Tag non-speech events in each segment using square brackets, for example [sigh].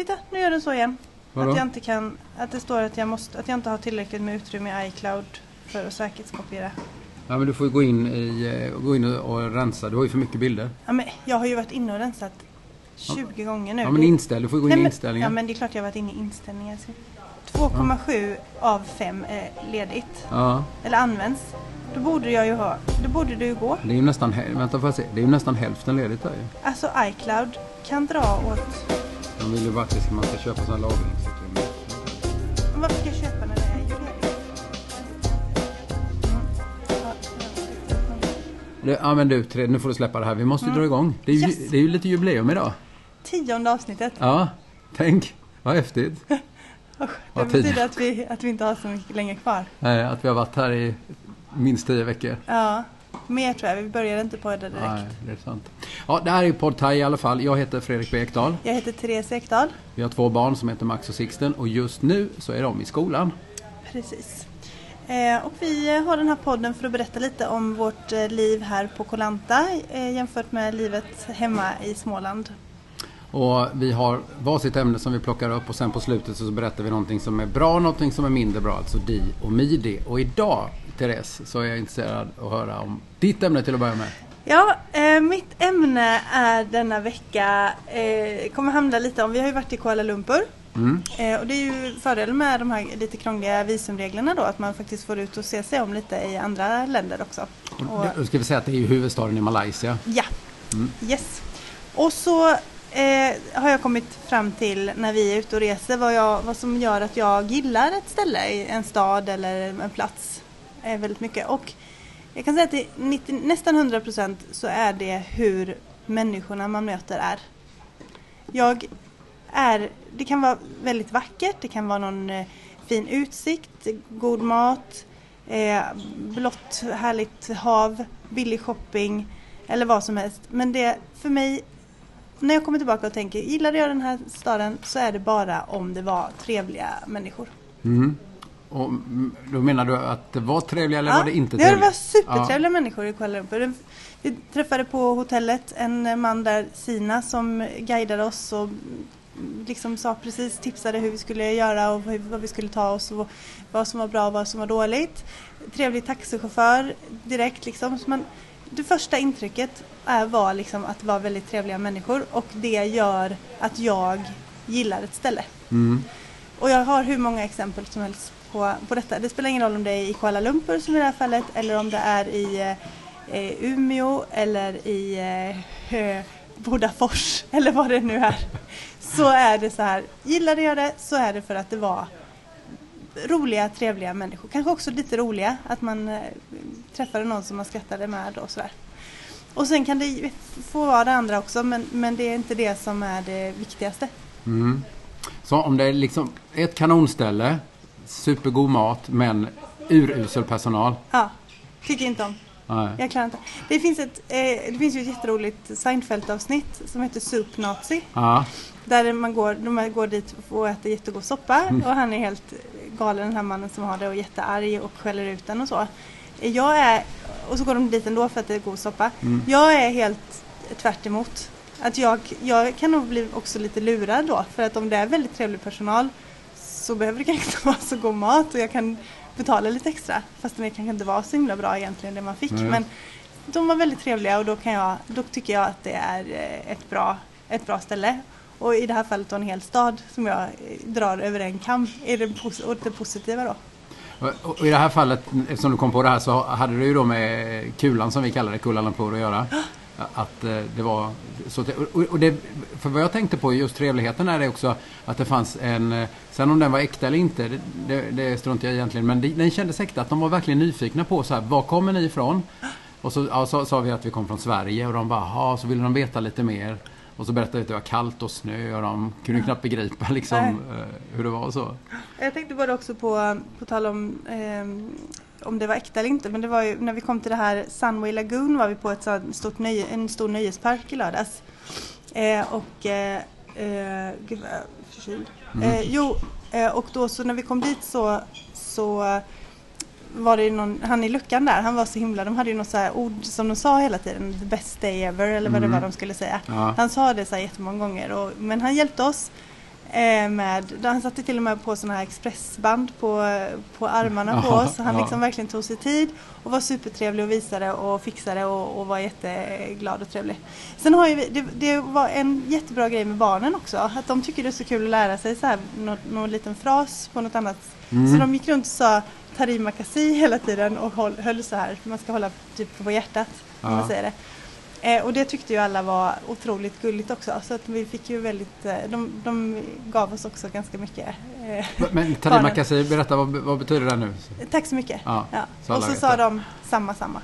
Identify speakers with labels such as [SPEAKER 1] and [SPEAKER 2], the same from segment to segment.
[SPEAKER 1] Titta, nu gör den så igen.
[SPEAKER 2] Vadå?
[SPEAKER 1] Att jag inte kan, att det står att jag, måste, att jag inte har tillräckligt med utrymme i iCloud för att säkerhetskopiera.
[SPEAKER 2] Ja, men du får ju gå in, i, eh, gå in och, rensa. Du har ju för mycket bilder.
[SPEAKER 1] Ja, men jag har ju varit inne och rensat 20 gånger nu.
[SPEAKER 2] Ja, men inställ. Du får ju gå in
[SPEAKER 1] Nej,
[SPEAKER 2] i inställningar.
[SPEAKER 1] Ja men det är klart jag har varit inne i inställningar. Så 2,7 av 5 är ledigt.
[SPEAKER 2] Ja,
[SPEAKER 1] Eller används. Då borde jag ju ha, då borde det ju gå.
[SPEAKER 2] det är ju nästan, vänta får jag se. Det är ju nästan hälften ledigt där ju.
[SPEAKER 1] Alltså iCloud kan dra åt...
[SPEAKER 2] De vill ju bara att man ska köpa sådana lagringsutrymme.
[SPEAKER 1] Varför ska jag köpa när det är ju ledigt? Mm. Ja,
[SPEAKER 2] men du, tre, nu får du släppa det här. Vi måste ju dra igång. Det är, ju,
[SPEAKER 1] Mm. Yes.
[SPEAKER 2] det är ju lite jubileum idag.
[SPEAKER 1] Tionde avsnittet.
[SPEAKER 2] Ja, tänk. Vad häftigt. [laughs]
[SPEAKER 1] Det betyder att vi, att vi inte har så mycket längre kvar.
[SPEAKER 2] Eh, Att vi har varit här i minst tio veckor.
[SPEAKER 1] Ja, mer tror jag. Vi började inte på det direkt.
[SPEAKER 2] Nej, det är sant. Ja, det här är ju Podd Thai i alla fall. Jag heter Fredrik Ekdahl.
[SPEAKER 1] Jag heter Therese Ekdahl.
[SPEAKER 2] Vi har två barn som heter Max och Sixten och just nu så är de i skolan.
[SPEAKER 1] Precis. Eh, och vi har den här podden för att berätta lite om vårt eh, liv här på Kolanta eh, jämfört med livet hemma i Småland.
[SPEAKER 2] Och vi har varsitt ämne som vi plockar upp och sen på slutet så berättar vi någonting som är bra och någonting som är mindre bra, alltså di och midi. Och idag, Therese, så är jag intresserad att höra om ditt ämne till att börja med.
[SPEAKER 1] Ja, eh, mitt ämne är denna vecka, eh, kommer handla lite om, vi har ju varit i Kuala Lumpur.
[SPEAKER 2] Mm.
[SPEAKER 1] Eh, och det är ju fördelen med de här lite krångliga visumreglerna då, att man faktiskt får ut och se sig om lite i andra länder också. Och,
[SPEAKER 2] Då ska vi säga att det är ju huvudstaden i Malaysia.
[SPEAKER 1] Ja, yes. Och så eh, har jag kommit fram till när vi är ute och reser vad, jag, vad som gör att jag gillar ett ställe, en stad eller en plats eh, väldigt mycket. Och jag kan säga att 90, nästan 100% så är det hur människorna man möter är. Jag är, det kan vara väldigt vackert, det kan vara någon eh, fin utsikt, god mat, eh, blått härligt hav, billig shopping eller vad som helst. Men det för mig, när jag kommer tillbaka och tänker, gillade jag den här staden så är det bara om det var trevliga människor.
[SPEAKER 2] Mm. Och då menar du att det var trevliga eller var det inte
[SPEAKER 1] det
[SPEAKER 2] trevligt?
[SPEAKER 1] var supertrevliga människor i Kuala Lumpur. Vi träffade på hotellet en man där, Sina, som guidade oss och liksom sa precis, tipsade hur vi skulle göra och vad vi skulle ta oss och vad som var bra och vad som var dåligt. Trevlig taxichaufför direkt liksom. Så man, det första intrycket är, var liksom att det var väldigt trevliga människor och det gör att jag gillar ett ställe.
[SPEAKER 2] Mm.
[SPEAKER 1] Och jag har hur många exempel som helst på, på detta. Det spelar ingen roll om det är i Kuala Lumpur som i det här fallet eller om det är i eh, Umeå eller i eh, Bodafors [laughs] eller vad det nu är. Så är det så här, gillade jag det så är det för att det var roliga, trevliga människor. Kanske också lite roliga, att man eh, träffade någon som man skrattade med och sådär. Och sen kan det få vara det andra också men, men det är inte det som är det viktigaste.
[SPEAKER 2] Mm. Så om det är liksom ett kanonställe, supergod mat men urusel personal.
[SPEAKER 1] Ja, tycker inte om.
[SPEAKER 2] Nej.
[SPEAKER 1] Jag klarar inte. Det finns, ett, eh, det finns ju ett jätteroligt Seinfeld-avsnitt som heter Soup Nazi.
[SPEAKER 2] Ja.
[SPEAKER 1] Där man går, de går dit och äter jättegod soppa
[SPEAKER 2] Mm.
[SPEAKER 1] och han är helt galen den här mannen som har det och jättearg och skäller ut den och så. Jag är, och så går de dit ändå för att det är god soppa.
[SPEAKER 2] Mm.
[SPEAKER 1] Jag är helt tvärt emot. Att jag, jag kan nog bli också lite lurad då för att om det är väldigt trevlig personal så behöver det kanske inte [laughs] vara så god mat och jag kan betala lite extra fast det kanske inte var så himla bra egentligen det man fick.
[SPEAKER 2] Nej.
[SPEAKER 1] Men de var väldigt trevliga och då, kan jag, då tycker jag att det är eh, ett bra, ett bra ställe. Och i det här fallet en hel stad som jag eh, drar över en kam är det, pos- det positiva då.
[SPEAKER 2] Och i det här fallet, eftersom du kom på det här, så hade det ju då med kulan som vi kallar det, Kuala Lumpur, att göra. Att eh, det var så och, det, För vad jag tänkte på just trevligheten är det också att det fanns en... eh, Sen om den var äkta eller inte, det, det, det struntar jag egentligen Men det, den kändes äkta, att de var verkligen nyfikna på så här, var kommer ni ifrån? Och så ja, sa vi att vi kom från Sverige och de bara, jaha, så ville de veta lite mer. Och så berättade vi att det var kallt och snö och de kunde knappt begripa liksom eh, hur det var och så.
[SPEAKER 1] Jag tänkte bara också på, på tal om ehm, om det var äkta eller inte, men det var ju när vi kom till det här Sunway Lagoon var vi på ett stort nöje, en stor nöjespark i lördags. Eh, och eh, eh, gud vad jag är förkyld. Eh, jo, eh, och då så när vi kom dit så, så var det någon, han i luckan där, han var så himla, de hade ju något så ord som de sa hela tiden, the best day ever eller vad det
[SPEAKER 2] Mm.
[SPEAKER 1] var de skulle säga.
[SPEAKER 2] Ja.
[SPEAKER 1] Han sa det så här jättemånga gånger, och, men han hjälpte oss Eh, med, han satte till och med på sådana här expressband på, på armarna på oss. Han
[SPEAKER 2] ja.
[SPEAKER 1] liksom verkligen tog sig tid och var supertrevlig och visade och fixade och, och var jätteglad och trevlig. Sen har ju vi, det, det var en jättebra grej med barnen också. Att de tycker det är så kul att lära sig så här, någon, någon liten fras på något annat.
[SPEAKER 2] Mm.
[SPEAKER 1] Så de gick runt och sa Tarimakasi hela tiden och höll, höll så här. Man ska hålla typ på hjärtat
[SPEAKER 2] Ja.
[SPEAKER 1] man säger det. Eh, och det tyckte ju alla var otroligt gulligt också. Så att vi fick ju väldigt, eh, de, de gav oss också ganska mycket. Eh,
[SPEAKER 2] Men Tarima. Kasi, berätta vad, vad betyder det nu?
[SPEAKER 1] Tack så mycket.
[SPEAKER 2] Ja, så
[SPEAKER 1] Och så
[SPEAKER 2] vet
[SPEAKER 1] sa de samma samma.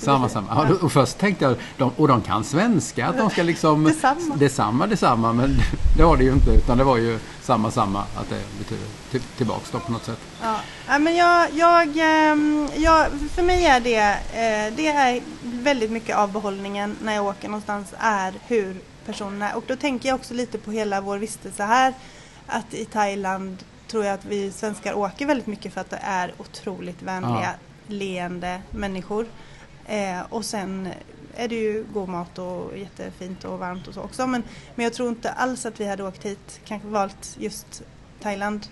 [SPEAKER 2] Samma, samma. Ja, och först tänkte jag, de, och de kan svenska, att de ska liksom...
[SPEAKER 1] Detsamma.
[SPEAKER 2] Detsamma, detsamma, men [laughs] det var det ju inte, utan det var ju samma, samma, att det betyder till, tillbaks då på något sätt.
[SPEAKER 1] Ja. Ja, men jag, jag, ehm, jag, för mig är det, eh, det är väldigt mycket av behållningen när jag åker någonstans är hur personen är. Och då tänker jag också lite på hela vår vistelse här. Att i Thailand tror jag att vi svenskar åker väldigt mycket för att det är otroligt vänliga,
[SPEAKER 2] Ja.
[SPEAKER 1] leende människor. Eh, och sen är det ju god mat och jättefint och varmt och så också. Men, men jag tror inte alls att vi hade åkt hit, kanske valt just Thailand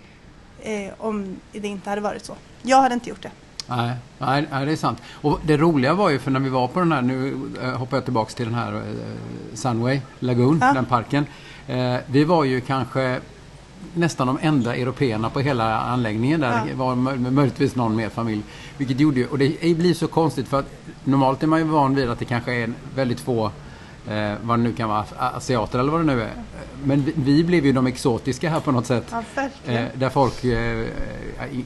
[SPEAKER 1] eh, om det inte hade varit så. Jag hade inte gjort det.
[SPEAKER 2] Nej, nej, det är sant. Och det roliga var ju för när vi var på den här, nu eh, hoppar jag tillbaks till den här eh, Sunway Lagoon,
[SPEAKER 1] Ja.
[SPEAKER 2] den parken. Eh, vi var ju kanske nästan de enda européerna på hela anläggningen där.
[SPEAKER 1] Ja.
[SPEAKER 2] Var mö- möjligtvis någon mer familj. Vilket gjorde ju, och det blir så konstigt för att normalt är man ju van vid att det kanske är väldigt få eh, vad det nu kan vara, asiater eller vad det nu är. Men vi, vi blev ju de exotiska här på något sätt.
[SPEAKER 1] Ja.
[SPEAKER 2] Eh, där folk eh,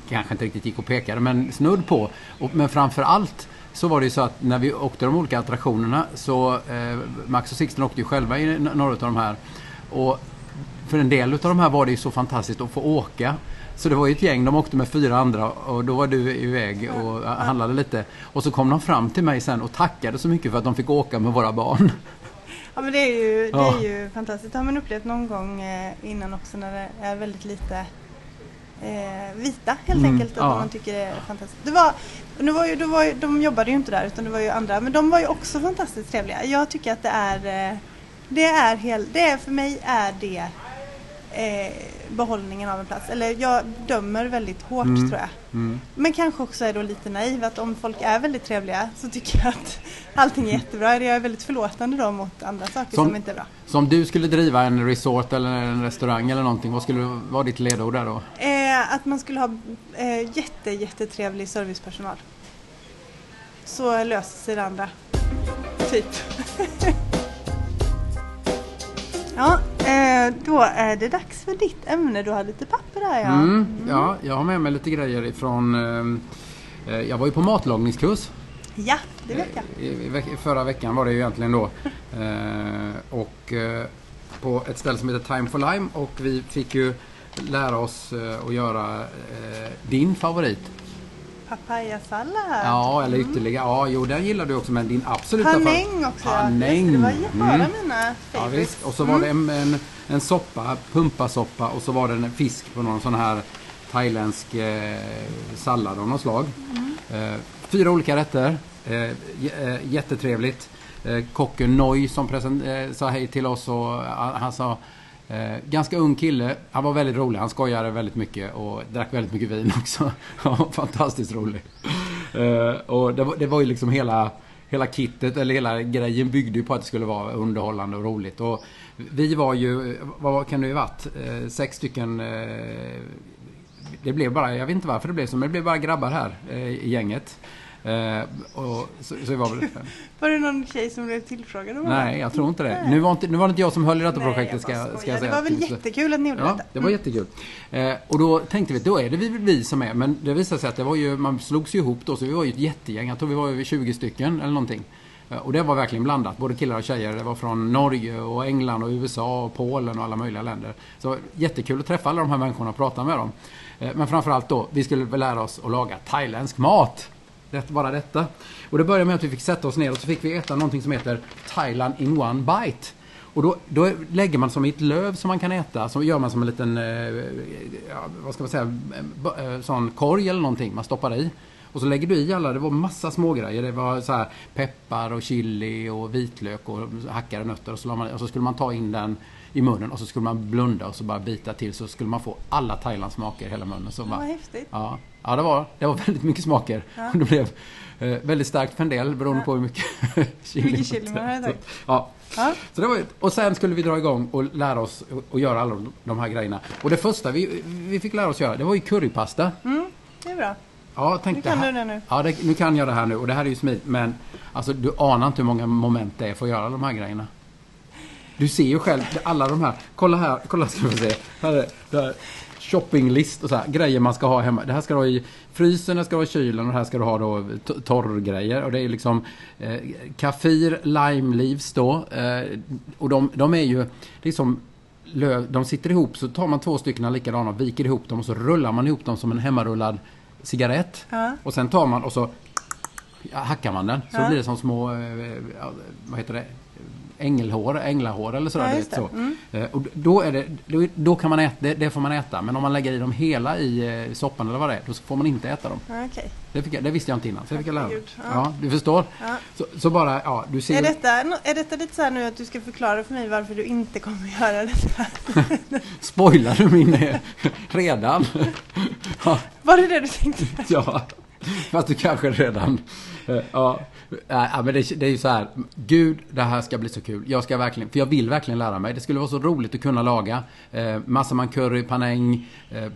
[SPEAKER 2] kanske inte riktigt gick och pekade men snudd på. Och, men framför allt så var det ju så att när vi åkte de olika attraktionerna så eh, Max och Sixten åkte ju själva i några av de här. Och för en del av de här var det ju så fantastiskt att få åka. Så det var ju ett gäng, de åkte med fyra andra och då var du iväg och handlade lite. Och så kom de fram till mig sen och tackade så mycket för att de fick åka med våra barn.
[SPEAKER 1] Ja men det är ju, det
[SPEAKER 2] Ja.
[SPEAKER 1] är ju fantastiskt. Det har man upplevt någon gång eh, innan också när det är väldigt lite eh, vita helt
[SPEAKER 2] Mm,
[SPEAKER 1] enkelt. Att
[SPEAKER 2] ja.
[SPEAKER 1] man tycker det är fantastiskt. Det var, nu var ju, var ju, de jobbade ju inte där utan det var ju andra. Men de var ju också fantastiskt trevliga. Jag tycker att det är, eh, det är helt, det är för mig är det eh, behållningen av en plats. Eller jag dömer väldigt hårt
[SPEAKER 2] Mm.
[SPEAKER 1] tror jag.
[SPEAKER 2] Mm.
[SPEAKER 1] Men kanske också är då lite naiv att om folk är väldigt trevliga så tycker jag att [laughs] allting är jättebra. Jag är väldigt förlåtande då mot andra saker som,
[SPEAKER 2] Som-
[SPEAKER 1] inte är bra.
[SPEAKER 2] Så om du skulle driva en resort eller en restaurang eller någonting, vad skulle vara ditt ledord där då?
[SPEAKER 1] Eh, att man skulle ha eh, jätte, jättetrevlig servicepersonal. Så löser sig det andra. Typ. [laughs] ja, eh, då är det dags för ditt ämne. Du har lite papper här ja.
[SPEAKER 2] Mm, ja, jag har med mig lite grejer ifrån... Eh, eh, jag var ju på matlagningskurs.
[SPEAKER 1] Ja, det vet jag.
[SPEAKER 2] I, veck- förra veckan var det ju egentligen då. Eh, och eh, på ett ställe som heter Time for Lime och vi fick ju lära oss eh, att göra eh, din favorit.
[SPEAKER 1] Papayasallad.
[SPEAKER 2] Ja, eller ytterligare. Ja, jo den gillar du också men din absoluta
[SPEAKER 1] Panäng också. ja.
[SPEAKER 2] Panäng.
[SPEAKER 1] Just Det var bara
[SPEAKER 2] Mm.
[SPEAKER 1] mina
[SPEAKER 2] Ja,
[SPEAKER 1] favorites.
[SPEAKER 2] visst. Och så var det en, en, en soppa, pumpasoppa och så var det en fisk på någon sån här thailändsk eh, sallad av något slag. Eh, fyra olika rätter. Eh, eh, jättetrevligt. Eh, kocken Noy som present- eh, sa hej till oss och han, han sa Eh, ganska ung kille. Han var väldigt rolig. Han skojade väldigt mycket och drack väldigt mycket vin också. [laughs] Fantastiskt rolig. Eh, och det var, det var ju liksom hela, hela kittet, eller hela grejen byggde ju på att det skulle vara underhållande och roligt. Och vi var ju, vad kan det ju varit? Eh, sex stycken eh, det blev bara, jag vet inte varför det blev så, men det blev bara grabbar här eh, i gänget. Eh, och så, så [laughs] var
[SPEAKER 1] det någon tjej som blev tillfrågad? om
[SPEAKER 2] nej, jag tror inte det.
[SPEAKER 1] Nej.
[SPEAKER 2] Nu var inte, nu var det inte jag som höll i detta
[SPEAKER 1] Nej,
[SPEAKER 2] projektet ska, ska jag säga.
[SPEAKER 1] Det var väl jättekul att ni gjorde
[SPEAKER 2] Ja,
[SPEAKER 1] detta.
[SPEAKER 2] det var jättekul. Eh, och då tänkte vi, då är det vi, vi som är. Men det visade sig att det var ju, man slogs ju ihop då, så vi var ju ett jättegäng. Jag tror vi var över 20 stycken eller någonting. Eh, och det var verkligen blandat, både killar och tjejer. Det var från Norge och England och USA och Polen och alla möjliga länder. Så jättekul att träffa alla de här människorna och prata med dem. Eh, men framförallt då, vi skulle lära oss att laga thailändsk mat. Det, bara detta. Och det började med att vi fick sätta oss ner och så fick vi äta någonting som heter Thailand in one bite. Och då, då lägger man som i ett löv som man kan äta, så gör man som en liten, eh, ja, vad ska man säga, eh, eh, sån korg eller någonting man stoppar i. Och så lägger du i alla, det var massa smågrejer. Det var så här peppar och chili och vitlök och hackade nötter och så, man, och så skulle man ta in den i munnen och så skulle man blunda och så bara bita till så skulle man få alla Thailands smaker i hela munnen. Så
[SPEAKER 1] Vad
[SPEAKER 2] bara,
[SPEAKER 1] häftigt.
[SPEAKER 2] ja, ja det, var, det var [laughs] väldigt mycket smaker.
[SPEAKER 1] Ja.
[SPEAKER 2] Det blev eh, väldigt starkt för en del beroende
[SPEAKER 1] Ja.
[SPEAKER 2] på hur mycket [laughs] chili.
[SPEAKER 1] mycket chili man hade
[SPEAKER 2] Så. Ja,
[SPEAKER 1] Ja.
[SPEAKER 2] så det var, och sen skulle vi dra igång och lära oss att göra alla de- de här grejerna. Och det första vi, vi fick lära oss göra, det var ju currypasta.
[SPEAKER 1] Mm, det är bra.
[SPEAKER 2] Ja, tänk
[SPEAKER 1] Nu kan
[SPEAKER 2] det här.
[SPEAKER 1] du det nu.
[SPEAKER 2] Ja, det, nu kan jag det här nu och det här är ju smidigt. Men alltså, du anar inte hur många moment det är för att göra de här grejerna. Du ser ju själv alla de här. Kolla här, kolla ska vi se. Här är det här shoppinglist och så här, grejer man ska ha hemma. Det här ska du ha i frysen, det ska du ha i kylen och här ska du ha då torrgrejer. Och det är liksom eh, kaffir, lime leaves då. Eh, och de, de är ju liksom löv, de sitter ihop så tar man två stycken likadana och viker ihop dem och så rullar man ihop dem som en hemmarullad cigarett.
[SPEAKER 1] Ja.
[SPEAKER 2] Och sen tar man och så hackar man den. Så
[SPEAKER 1] Ja.
[SPEAKER 2] blir det som små, eh, ja, vad heter det? Ängelhår, änglahår eller sådär.
[SPEAKER 1] Ja,
[SPEAKER 2] vet,
[SPEAKER 1] det.
[SPEAKER 2] så.
[SPEAKER 1] Mm.
[SPEAKER 2] Eh, Och då, är det, då, då kan man äta, det, det får man äta. Men om man lägger i dem hela i eh, soppan eller vad det är, då får man inte äta dem.
[SPEAKER 1] Ja, Okej.
[SPEAKER 2] Det, jag, det visste jag inte innan, så det fick jag lära mig. Ja.
[SPEAKER 1] ja.
[SPEAKER 2] du förstår. Så, så bara, ja, du ser
[SPEAKER 1] Är detta, är detta lite så nu att du ska förklara för mig varför du inte kommer göra detta? [laughs]
[SPEAKER 2] Spoilar du min eh, redan?
[SPEAKER 1] Var det det du tänkte? [laughs]
[SPEAKER 2] ja, fast du kanske redan... Ja, ja, men det, det är ju så här. Gud, det här ska bli så kul. Jag ska verkligen, för jag vill verkligen lära mig. Det skulle vara så roligt att kunna laga eh, massaman curry, panang, eh,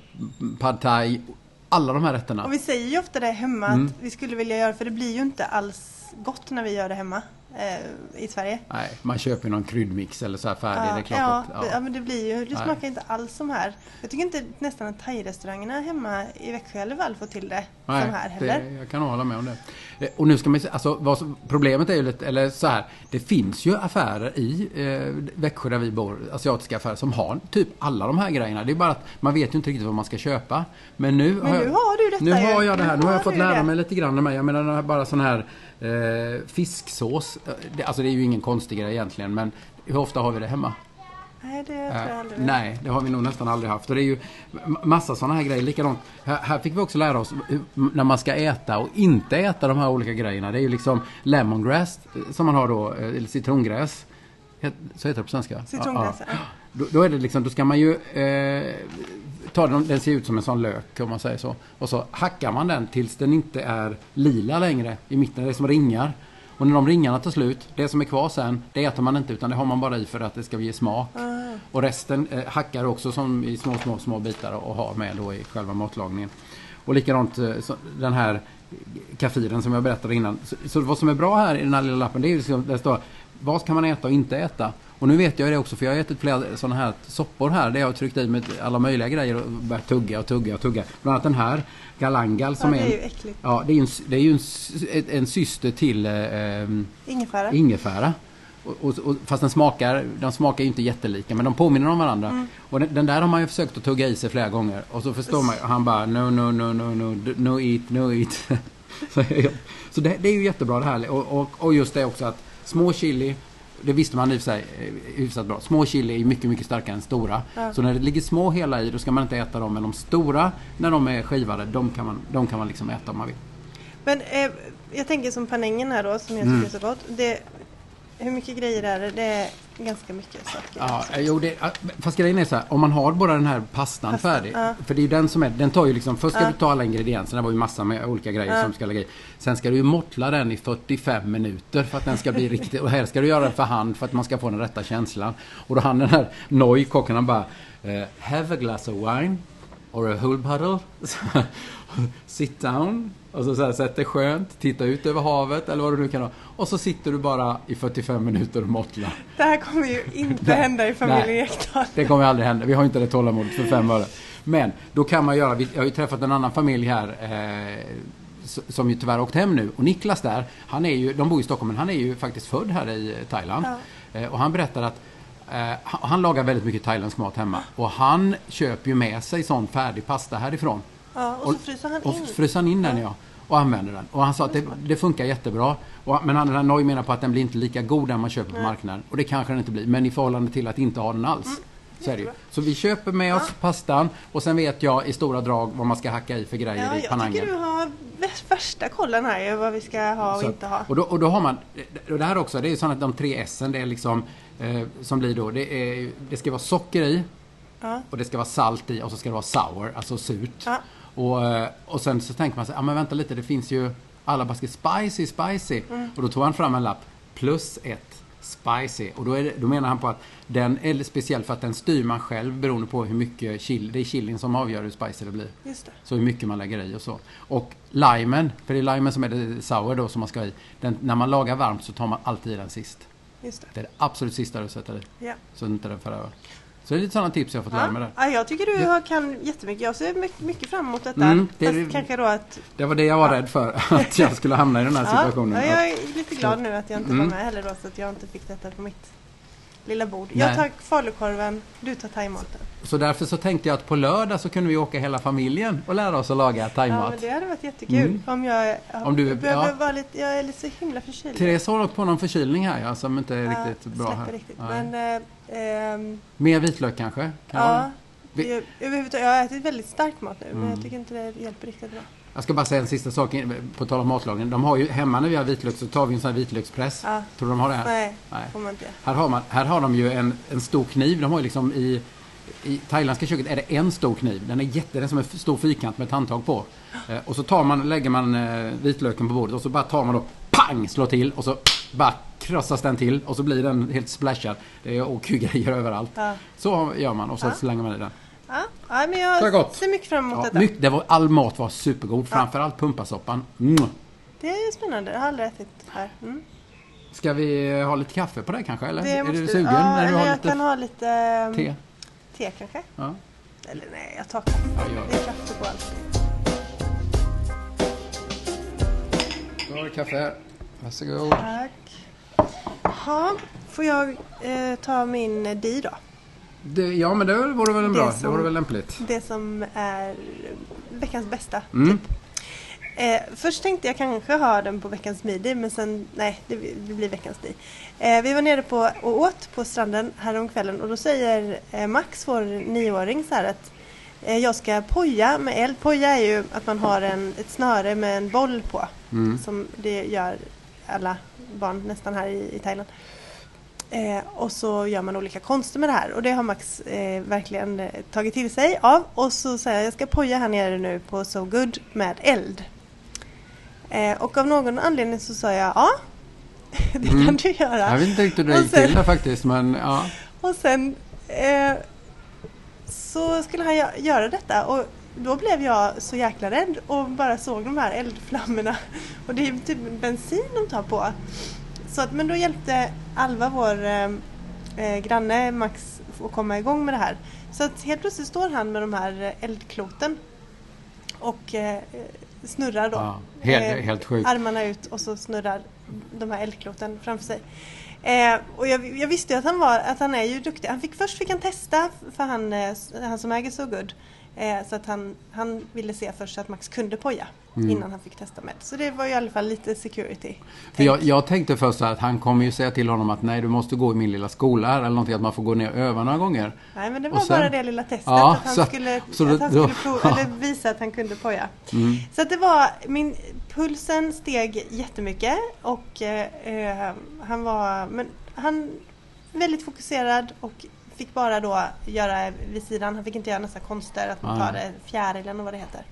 [SPEAKER 2] pad thai. Alla de här rätterna.
[SPEAKER 1] Och vi säger ju ofta det hemma
[SPEAKER 2] Mm.
[SPEAKER 1] att vi skulle vilja göra för det blir ju inte alls gott när vi gör det hemma eh, i Sverige.
[SPEAKER 2] Nej, man köper någon kryddmix eller så här färdig. det är klart
[SPEAKER 1] ja,
[SPEAKER 2] att,
[SPEAKER 1] det- ja, men det blir ju, det
[SPEAKER 2] Nej.
[SPEAKER 1] smakar inte alls som här. Jag tycker inte nästan att thai-restaurangerna hemma i Växjö eller väl får till det som här heller.
[SPEAKER 2] Det, jag kan hålla med om det. Eh, Och nu ska man alltså, vad problemet är ju lite, eller så här, det finns ju affärer i eh, Växjö där vi bor, asiatiska affärer, som har typ alla de här grejerna. Det är bara att man vet ju inte riktigt vad man ska köpa. Men nu,
[SPEAKER 1] Men
[SPEAKER 2] har,
[SPEAKER 1] nu
[SPEAKER 2] jag,
[SPEAKER 1] har du detta
[SPEAKER 2] nu har jag det här.
[SPEAKER 1] Nu
[SPEAKER 2] har jag fått lära mig lite grann. Jag menar bara sån här eh, fisksås. Eh, Det, alltså det är ju ingen konstig grej egentligen, men hur ofta har vi det hemma?
[SPEAKER 1] Nej, det tror jag
[SPEAKER 2] Eh,
[SPEAKER 1] aldrig.
[SPEAKER 2] nej, det har vi nog nästan aldrig haft. Och det är ju massa sådana här grejer. Likadant, här, här fick vi också lära oss hur- när man ska äta och inte äta de här olika grejerna. Det är ju liksom lemongrass eh, som man har då, eh, eller citrongräs. Så heter det på svenska?
[SPEAKER 1] Citrongräs,
[SPEAKER 2] ja.
[SPEAKER 1] ja.
[SPEAKER 2] Då, då är det liksom, då ska man ju eh, ta den, den ser ut som en sån lök om man säger så. Och så hackar man den tills den inte är lila längre i mitten. Det är som ringar. Och när de ringarna tar slut, det som är kvar sen, det äter man inte utan det har man bara i för att det ska ge smak.
[SPEAKER 1] Ah.
[SPEAKER 2] Och resten eh, hackar också som i små, små, små bitar och har med då i själva matlagningen. Och likadant eh, så, den här kafiren som jag berättade innan. Så, så vad som är bra här i den här lilla lappen det är ju liksom, det står vad kan man äta och inte äta. Och nu vet jag det också för jag har ätit flera sådana här soppor här där jag har tryckt i med alla möjliga grejer och börjat tugga och tugga och tugga. Bland annat den här galangal som
[SPEAKER 1] ja, det är
[SPEAKER 2] är
[SPEAKER 1] ju äckligt.
[SPEAKER 2] ja, det är ju en, det är ju en, en syster till eh, ehm,
[SPEAKER 1] Ingefära.
[SPEAKER 2] ingefära. Och, och, och, fast den smakar, de smakar ju inte jättelika men de påminner om varandra.
[SPEAKER 1] Mm.
[SPEAKER 2] Och den, den där har man ju försökt att tugga i sig flera gånger. Och så förstår man ju, han bara no, no, no, no, no, no eat, no eat. [laughs] så så det, det är ju jättebra det här. Och, och, och just det också att små chili, det visste man i och för sig eh, hyfsat bra. Små chili är mycket, mycket starkare än stora.
[SPEAKER 1] Ja.
[SPEAKER 2] Så när det ligger små hela i, då ska man inte äta dem. Men de stora, när de är skivade, de kan man, de kan man liksom äta om man vill.
[SPEAKER 1] Men eh, jag tänker som panängen här då som jag
[SPEAKER 2] Mm.
[SPEAKER 1] tycker är så gott. Det, hur mycket grejer är det? Det är ganska mycket saker.
[SPEAKER 2] Ja, jo, det, fast grejen är så här, om man har bara den här pastan,
[SPEAKER 1] Pastan,
[SPEAKER 2] färdig.
[SPEAKER 1] ja.
[SPEAKER 2] För det är ju den som är, den tar ju liksom, först ska
[SPEAKER 1] Ja.
[SPEAKER 2] du ta alla ingredienserna, det var ju massa med olika grejer
[SPEAKER 1] Ja.
[SPEAKER 2] som ska lägga i. Sen ska du ju mortla den i 45 minuter för att den ska bli [laughs] riktigt, och här ska du göra den för hand för att man ska få den rätta känslan. Och då han den här Noi, kocken, han bara eh, Have a glass of wine or a whole bottle. [laughs] Sit down. Och så, så här, sätt dig skönt, titta ut över havet eller vad du nu kan ha. Och så sitter du bara i 45 minuter och mortlar.
[SPEAKER 1] Det här kommer ju inte hända i familjen. Ekdahl.
[SPEAKER 2] Det kommer aldrig hända. Vi har inte det tålamodet för fem öre. Men då kan man göra, jag har ju träffat en annan familj här eh, som ju tyvärr åkt hem nu. Och Niklas där, han är ju, de bor i Stockholm men han är ju faktiskt född här i Thailand. Eh, och han berättar att eh, han, han lagar väldigt mycket thailändsk mat hemma. Och han köper ju med sig sån färdig pasta härifrån.
[SPEAKER 1] Ja, och så fryser han
[SPEAKER 2] Och
[SPEAKER 1] in.
[SPEAKER 2] fryser han in den ja. Och använder den. Och han sa att det, det funkar jättebra. Och, men han, Noi menar på att den blir inte lika god den man köper på marknaden. Och det kanske den inte blir. Men i förhållande till att inte ha den alls. Så, ju.
[SPEAKER 1] Jättebra.
[SPEAKER 2] så vi köper med oss pastan och sen vet jag i stora drag vad man ska hacka i för grejer
[SPEAKER 1] Ja,
[SPEAKER 2] i
[SPEAKER 1] jag
[SPEAKER 2] panangen.
[SPEAKER 1] tycker du har vär- värsta kollen här vad vi ska ha och
[SPEAKER 2] Så-
[SPEAKER 1] inte ha.
[SPEAKER 2] Och då, och då har man, och det här också, det är ju sånt att de tre S det är liksom, eh, som blir då, det, är, det ska vara socker i
[SPEAKER 1] Ja.
[SPEAKER 2] och det ska vara salt i och så ska det vara sour, alltså surt. Och, eh, och sen så tänker man sig, ja men vänta lite, det finns ju, alla bara ska spicy, spicy.
[SPEAKER 1] Mm.
[SPEAKER 2] Och då tog han fram en lapp, plus ett spicy. Och då, det, då menar han på att den är speciell för att den styr man själv beroende på hur mycket chili, det är chilin som avgör hur spicy det blir.
[SPEAKER 1] Just det.
[SPEAKER 2] Så hur mycket man lägger i och så. Och limen, för det är limen som är det sour då som man ska ha i. Den, när man lagar varmt så tar man alltid i den sist.
[SPEAKER 1] Just det.
[SPEAKER 2] Det är det absolut sista du sätter i.
[SPEAKER 1] Ja.
[SPEAKER 2] Så inte den för över. Så det är lite sådana tips jag har fått lära mig
[SPEAKER 1] Ja.
[SPEAKER 2] där.
[SPEAKER 1] ja, jag tycker du
[SPEAKER 2] Ja.
[SPEAKER 1] kan jättemycket. Jag ser mycket, mycket fram emot detta.
[SPEAKER 2] Mm, det
[SPEAKER 1] Fast kanske då att...
[SPEAKER 2] Det var det jag var rädd för. [laughs] Att jag skulle hamna i den här
[SPEAKER 1] Ja,
[SPEAKER 2] situationen.
[SPEAKER 1] ja, jag är lite glad nu att jag inte
[SPEAKER 2] Mm.
[SPEAKER 1] var med heller då så att jag inte fick detta på mitt lilla bord.
[SPEAKER 2] Nej.
[SPEAKER 1] Jag tar falukorven, du tar thaimaten.
[SPEAKER 2] Så därför så tänkte jag att på lördag så kunde vi åka hela familjen och lära oss att laga
[SPEAKER 1] Ja,
[SPEAKER 2] thaimat.
[SPEAKER 1] men det hade varit jättekul
[SPEAKER 2] Mm.
[SPEAKER 1] om jag...
[SPEAKER 2] Om du-
[SPEAKER 1] behöver
[SPEAKER 2] ja.
[SPEAKER 1] vara lite, jag är lite så himla förkyld.
[SPEAKER 2] Therese har på någon förkylning här ja, som inte är
[SPEAKER 1] Ja,
[SPEAKER 2] riktigt bra här.
[SPEAKER 1] Riktigt. Men, eh, ehm,
[SPEAKER 2] Mer vitlök kanske? Kan
[SPEAKER 1] ja. Jag, överhuvudtaget, jag har ätit väldigt stark mat nu men
[SPEAKER 2] Mm.
[SPEAKER 1] jag tycker inte det hjälper riktigt bra.
[SPEAKER 2] Jag ska bara säga en sista sak på tal om matlagning. De har ju hemma när vi har vitlök så tar vi en sån här vitlökspress.
[SPEAKER 1] Ja.
[SPEAKER 2] Tror du de har det här?
[SPEAKER 1] Nej,
[SPEAKER 2] Nej.
[SPEAKER 1] får man inte.
[SPEAKER 2] Här har, man, här har de ju en, en stor kniv. De har ju liksom i, i thailändska köket är det en stor kniv. Den är jätte, den är som en stor fyrkant med ett handtag på. Eh, och så tar man, lägger man eh, vitlöken på bordet och så bara tar man då pang slår till och så bara krossas den till och så blir den helt splashad. Det är åkergrejer [laughs] överallt.
[SPEAKER 1] Ja.
[SPEAKER 2] Så gör man och så
[SPEAKER 1] Ja.
[SPEAKER 2] slänger man i den.
[SPEAKER 1] Ja, ja, men
[SPEAKER 2] Så
[SPEAKER 1] jag ser mycket fram emot
[SPEAKER 2] Ja,
[SPEAKER 1] detta.
[SPEAKER 2] mycket, det var, all mat var supergod. Framförallt pumpasoppan. Mm.
[SPEAKER 1] Det är spännande, jag har aldrig ätit här. Mm.
[SPEAKER 2] Ska vi ha lite kaffe på det kanske? Eller?
[SPEAKER 1] Det
[SPEAKER 2] är du sugen?
[SPEAKER 1] Ja,
[SPEAKER 2] när du
[SPEAKER 1] eller
[SPEAKER 2] har
[SPEAKER 1] jag
[SPEAKER 2] lite
[SPEAKER 1] kan ha lite ehm,
[SPEAKER 2] te?
[SPEAKER 1] te kanske.
[SPEAKER 2] Ja.
[SPEAKER 1] Eller nej, jag tar kaffe.
[SPEAKER 2] Ja, gör det.
[SPEAKER 1] är kaffe på allt.
[SPEAKER 2] Då har du kaffe här. Varsågod.
[SPEAKER 1] Tack. Ja, får jag eh, ta min di då?
[SPEAKER 2] Det, ja, men det vore väl en bra.
[SPEAKER 1] som-
[SPEAKER 2] Det vore väl lämpligt.
[SPEAKER 1] Det som är veckans bästa.
[SPEAKER 2] Mm.
[SPEAKER 1] Eh, först tänkte jag kanske ha den på veckans midi men sen nej, det, det blir veckans di. Eh, vi var nere på och åt på stranden häromkvällen och då säger eh, Max, vår nioåring, så här att eh, jag ska poja med eld. Poja är ju att man har en, ett snöre med en boll på.
[SPEAKER 2] Mm.
[SPEAKER 1] Som det gör alla barn nästan här i, i Thailand. Eh, och så gör man olika konster med det här och det har Max eh, verkligen eh, tagit till sig av. Och så säger jag, jag ska poja här nere nu på So Good med eld. Eh, och av någon anledning så sa jag ja, [laughs] det
[SPEAKER 2] Mm.
[SPEAKER 1] kan du göra.
[SPEAKER 2] Jag vet inte riktigt hur det gick till där faktiskt, men ja.
[SPEAKER 1] Och sen eh, så skulle han gö- göra detta och då blev jag så jäkla rädd och bara såg de här eldflammorna. Och det är typ bensin de tar på. Så att, men då hjälpte Alva, vår eh, eh, granne Max, att komma igång med det här. Så att helt plötsligt står han med de här eldkloten och eh, snurrar då.
[SPEAKER 2] ja helt,
[SPEAKER 1] Eh,
[SPEAKER 2] helt sjukt.
[SPEAKER 1] armarna ut och så snurrar de här eldkloten framför sig. Eh, och jag, jag visste ju att han, var, att han är ju duktig. Han fick, först fick han testa för han, eh, han som äger So Good. Eh, så att han, han ville se först att Max kunde poja
[SPEAKER 2] Mm.
[SPEAKER 1] innan han fick testa med. Så det var ju i alla fall lite security.
[SPEAKER 2] För jag, jag tänkte först att han kommer ju säga till honom att nej du måste gå i min lilla skola här eller någonting att man får gå ner och öva några gånger.
[SPEAKER 1] Nej men det var
[SPEAKER 2] sen-
[SPEAKER 1] bara det lilla testet
[SPEAKER 2] Ja,
[SPEAKER 1] att han
[SPEAKER 2] så-
[SPEAKER 1] skulle,
[SPEAKER 2] så
[SPEAKER 1] att han skulle prova,
[SPEAKER 2] ja.
[SPEAKER 1] eller visa att han kunde poja.
[SPEAKER 2] Mm.
[SPEAKER 1] Så att det var, min pulsen steg jättemycket och eh, eh, han var, men han väldigt fokuserad och fick bara då göra vid sidan, han fick inte göra nästa konster, att man
[SPEAKER 2] Ah.
[SPEAKER 1] tar det fjärilen och vad det heter.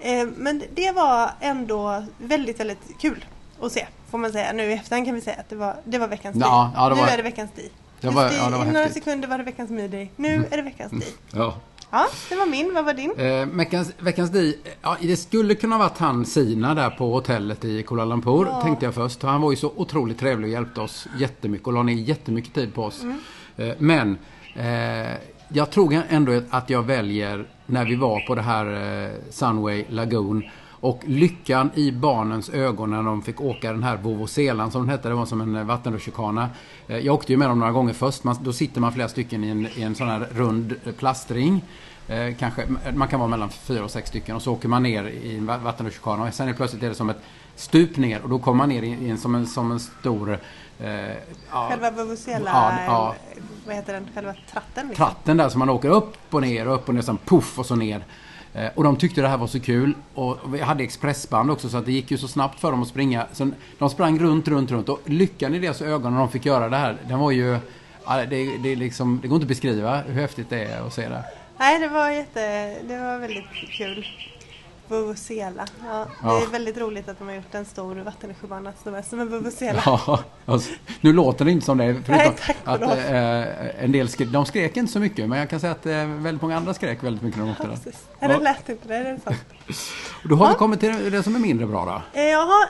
[SPEAKER 1] Eh, men det var ändå väldigt, väldigt kul att se, får man säga. Nu i efterhand kan vi säga att det var, det var veckans di.
[SPEAKER 2] Ja, ja, det
[SPEAKER 1] nu
[SPEAKER 2] var-
[SPEAKER 1] är det veckans di.
[SPEAKER 2] Det var-
[SPEAKER 1] Just i,
[SPEAKER 2] ja, det var
[SPEAKER 1] I några
[SPEAKER 2] häftigt.
[SPEAKER 1] sekunder var det veckans midi. Nu är det veckans di.
[SPEAKER 2] Ja.
[SPEAKER 1] Ja, det var min. Vad var din?
[SPEAKER 2] Eh, veckans, veckans di, ja, det skulle kunna varit han Sina där på hotellet i Kuala Lumpur,
[SPEAKER 1] Ja.
[SPEAKER 2] tänkte jag först. Han var ju så otroligt trevlig och hjälpte oss jättemycket och la ner jättemycket tid på oss.
[SPEAKER 1] Mm.
[SPEAKER 2] Eh, men eh, jag tror ändå att jag väljer när vi var på det här eh, Sunway Lagoon och lyckan i barnens ögon när de fick åka den här Vovoselan som den hette. Det var som en eh, vattenrutschkana. Eh, jag åkte ju med dem några gånger först. Man, då sitter man flera stycken i en, i en sån här rund eh, plastring. Eh, kanske, man kan vara mellan fyra och sex stycken och så åker man ner i en vattenrutschkana och sen är plötsligt är det som ett stup ner och då kommer man ner i, en, som, en, som en stor... Eh,
[SPEAKER 1] Själva Vuvuzela,
[SPEAKER 2] ja, ja,
[SPEAKER 1] vad heter den, själva tratten? Liksom.
[SPEAKER 2] Tratten där som man åker upp och ner och upp och ner, sen puff och så ner. Eh, och de tyckte det här var så kul. Och vi hade expressband också så att det gick ju så snabbt för dem att springa. Så de sprang runt, runt, runt. Och lyckan i deras ögon när de fick göra det här, den var ju... Det, det, liksom, det går inte att beskriva hur häftigt det är att se det.
[SPEAKER 1] Nej, det var jätte... Det var väldigt kul. Vuvuzela. Ja, det är väldigt roligt att de har gjort en stor vattenrutschbana som är som en vuvuzela. Ja,
[SPEAKER 2] alltså, nu låter det inte som det. [laughs] Nej, tack att, äh, en del skrek, De skrek inte så mycket men jag kan säga att äh, väldigt många andra skrek väldigt mycket när de åkte
[SPEAKER 1] där. Ja, det lät inte det, är sant. [laughs]
[SPEAKER 2] Då har ja. vi kommit till det som är mindre bra
[SPEAKER 1] då. Eh, jaha,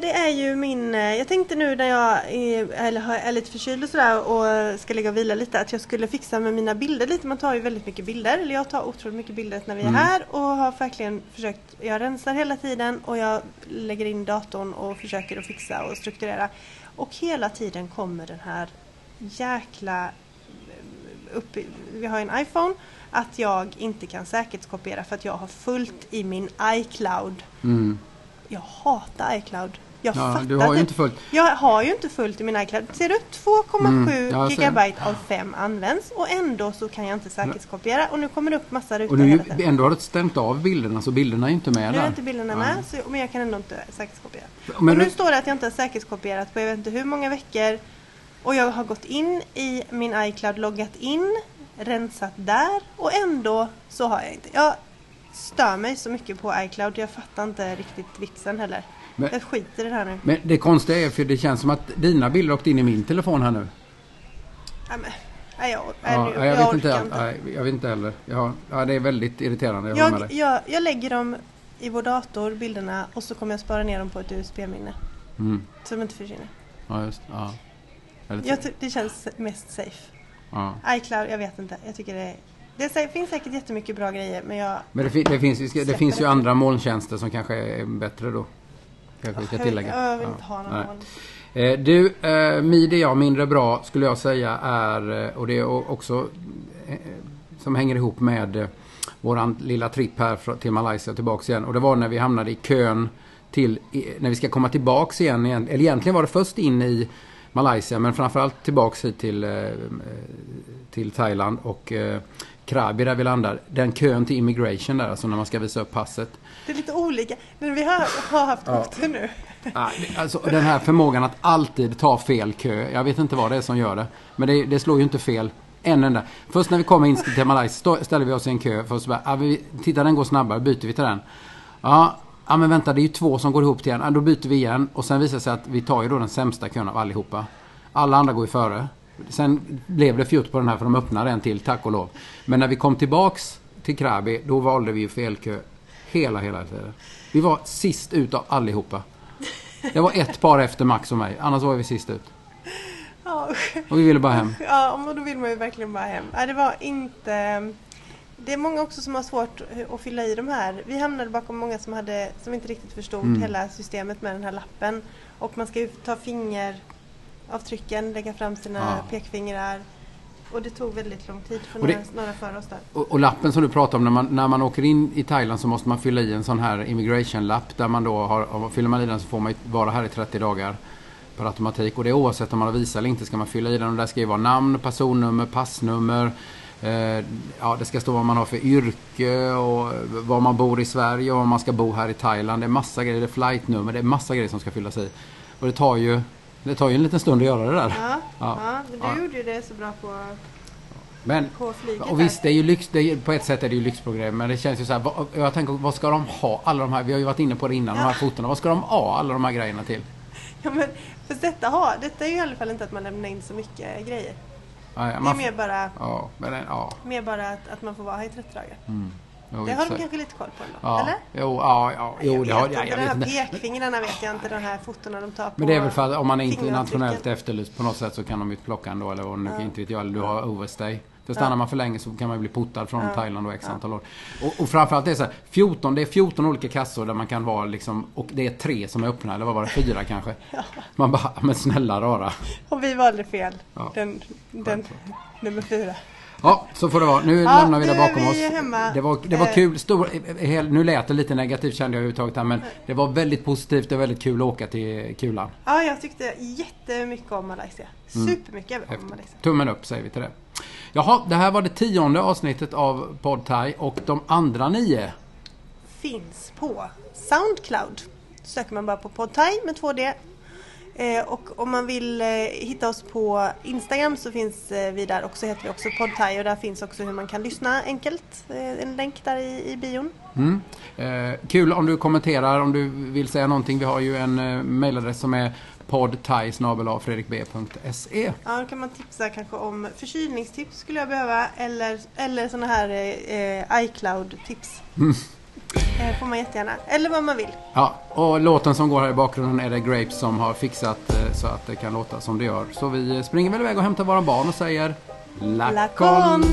[SPEAKER 1] det är ju min... Jag tänkte nu när jag är, är lite förkyld och sådär och ska ligga och vila lite att jag skulle fixa med mina bilder lite. Man tar ju väldigt mycket bilder, eller jag tar otroligt mycket bilder när vi är mm. här och har verkligen försökt jag rensar hela tiden och jag lägger in datorn och försöker att fixa och strukturera. Och hela tiden kommer den här jäkla eh, upp, vi har en iPhone, att jag inte kan säkerhetskopiera för att jag har fullt i min iCloud. Mm. Jag hatar iCloud. Jag
[SPEAKER 2] ja, fattar du har ju inte fullt.
[SPEAKER 1] Jag har ju inte fullt i min iCloud. Ser du? 2,7 mm, gigabyte av 5 används och ändå så kan jag inte säkerhetskopiera och nu kommer det upp massa rutor
[SPEAKER 2] Och nu, ändå har du stängt av bilderna så bilderna är inte med.
[SPEAKER 1] Nu är inte bilderna med så, men jag kan ändå inte säkerhetskopiera. Men och nu du... står det att jag inte har säkerhetskopierat på jag vet inte hur många veckor och jag har gått in i min iCloud, loggat in, rensat där och ändå så har jag inte. Jag stör mig så mycket på iCloud. Jag fattar inte riktigt vitsen heller. Men, jag skiter i det här nu.
[SPEAKER 2] Men det konstiga är för det känns som att dina bilder åkte in i min telefon här nu.
[SPEAKER 1] Ja, men, nej, jag,
[SPEAKER 2] ja, jag, jag, vet inte, inte. Nej, jag vet inte heller. Ja, ja, det är väldigt irriterande.
[SPEAKER 1] Jag, jag, jag, jag lägger dem i vår dator, bilderna, och så kommer jag spara ner dem på ett USB-minne. Mm. Så de inte försvinner.
[SPEAKER 2] Ja, just ja.
[SPEAKER 1] Jag, det känns mest safe. Ja. iCloud, jag vet inte. Jag tycker det det finns säkert jättemycket bra grejer men jag...
[SPEAKER 2] Men det, det finns, det finns ju andra molntjänster som kanske är bättre då. Kanske vi ska tillägga.
[SPEAKER 1] Jag vill inte ha någon.
[SPEAKER 2] Eh, du, eh, Midi jag mindre bra skulle jag säga är, eh, och det är också som hänger ihop med våran lilla tripp här till Malaysia tillbaks igen. Och det var när vi hamnade i kön till, när vi ska komma tillbaks igen. Eller egentligen var det först in i Malaysia men framförallt tillbaks hit till, till Thailand och Krabi där vi landar. Den kön till immigration där, alltså när man ska visa upp passet.
[SPEAKER 1] Det är lite olika. Men vi har, har haft ja. otur nu.
[SPEAKER 2] Alltså, den här förmågan att alltid ta fel kö. Jag vet inte vad det är som gör det. Men det, det slår ju inte fel en enda. Först när vi kommer in till Malaysia ställer vi oss i en kö. För så bara, ja, vi, titta den går snabbare, byter vi till den. Ja, ja men vänta det är ju två som går ihop till en. Ja, då byter vi igen. Och sen visar det sig att vi tar ju då den sämsta kön av allihopa. Alla andra går ju före. Sen blev det fjutt på den här för de öppnade en till, tack och lov. Men när vi kom tillbaks till Krabi, då valde vi ju felkö hela, hela tiden. Vi var sist ut av allihopa. Det var ett par efter Max och mig, annars var vi sist ut. Och vi ville bara hem.
[SPEAKER 1] Ja, men då vill man ju verkligen bara hem. Nej, det var inte... Det är många också som har svårt att fylla i de här. Vi hamnade bakom många som, hade, som inte riktigt förstod mm. hela systemet med den här lappen. Och man ska ju ta finger avtrycken, lägga fram sina ja. pekfingrar. Och det tog väldigt lång tid för några, några före oss där.
[SPEAKER 2] Och, och, lappen som du pratar om, när man, när man åker in i Thailand så måste man fylla i en sån här immigration-lapp där man då har, fyller man i den så får man vara här i 30 dagar per automatik. Och det är oavsett om man har visa eller inte ska man fylla i den och där ska ju vara namn, personnummer, passnummer. Eh, ja, det ska stå vad man har för yrke och var man bor i Sverige och om man ska bo här i Thailand. Det är massa grejer, det är flightnummer, det är massa grejer som ska fyllas i. Och det tar ju det tar ju en liten stund att göra det där.
[SPEAKER 1] Ja, ja. ja du ja. gjorde ju det så bra på
[SPEAKER 2] men, och visst, det är ju lyx, det är, på ett sätt är det ju lyxprogram, men det känns ju så här, jag tänker, vad ska de ha alla de här, vi har ju varit inne på det innan, ja. de här fotona, vad ska de ha alla de här grejerna till?
[SPEAKER 1] Ja men, för detta, har, detta är ju i alla fall inte att man lämnar in så mycket grejer. Ja, det är mer bara,
[SPEAKER 2] ja, men, ja.
[SPEAKER 1] mer bara att, att man får vara här i 30 dagar. Mm. Jo, det har de kanske lite koll på ändå,
[SPEAKER 2] ja.
[SPEAKER 1] eller?
[SPEAKER 2] Jo, ja, ja, jo,
[SPEAKER 1] jag
[SPEAKER 2] det har
[SPEAKER 1] jag. Jag vet inte. De här pekfingrarna vet jag inte, de här fotona de tar på
[SPEAKER 2] Men det är väl för att om man är internationellt efterlyst på något sätt så kan de ju plocka ändå, eller vad ja. inte vet jag, eller du har overstay. För stannar man för länge så kan man bli portad från ja. Thailand och x antal år. Och, och framförallt det är så här, 14, det är 14 olika kassor där man kan vara liksom, och det är tre som är öppna, eller vad var det, fyra [laughs] kanske? Ja. Man bara, men snälla rara.
[SPEAKER 1] Och vi valde fel. Den, den nummer fyra.
[SPEAKER 2] Ja, så får det vara. Nu
[SPEAKER 1] Ja,
[SPEAKER 2] lämnar vi det bakom
[SPEAKER 1] vi
[SPEAKER 2] oss.
[SPEAKER 1] hemma.
[SPEAKER 2] Det var, det var
[SPEAKER 1] Eh.
[SPEAKER 2] kul. Stor, hel, nu lät det lite negativt kände jag överhuvudtaget här, men det var väldigt positivt. Var väldigt kul att åka till Kulan.
[SPEAKER 1] Ja, jag tyckte jättemycket om Malaysia.
[SPEAKER 2] Mm.
[SPEAKER 1] Supermycket om Malaysia.
[SPEAKER 2] Tummen upp säger vi till det. Jaha, det här var det tionde avsnittet av Podtai och de andra nio.
[SPEAKER 1] Finns på Soundcloud. Söker man bara på Podtai med 2D. Eh, och om man vill eh, hitta oss på Instagram så finns eh, vi där också, heter vi också Podtai och där finns också hur man kan lyssna enkelt. En länk där i, i bion.
[SPEAKER 2] Mm. Kul om du kommenterar, om du vill säga någonting. Vi har ju en eh, mailadress som är poddtai.fredrikb.se
[SPEAKER 1] Ja, då kan man tipsa kanske om förkylningstips skulle jag behöva eller, eller sådana här iCloud-tips. Eh, får man jättegärna. Eller vad man vill.
[SPEAKER 2] Ja, och låten som går här i bakgrunden är det Grapes som har fixat eh, så att det kan låta som det gör. Så vi springer väl iväg och hämtar våra barn och säger
[SPEAKER 1] Lacon!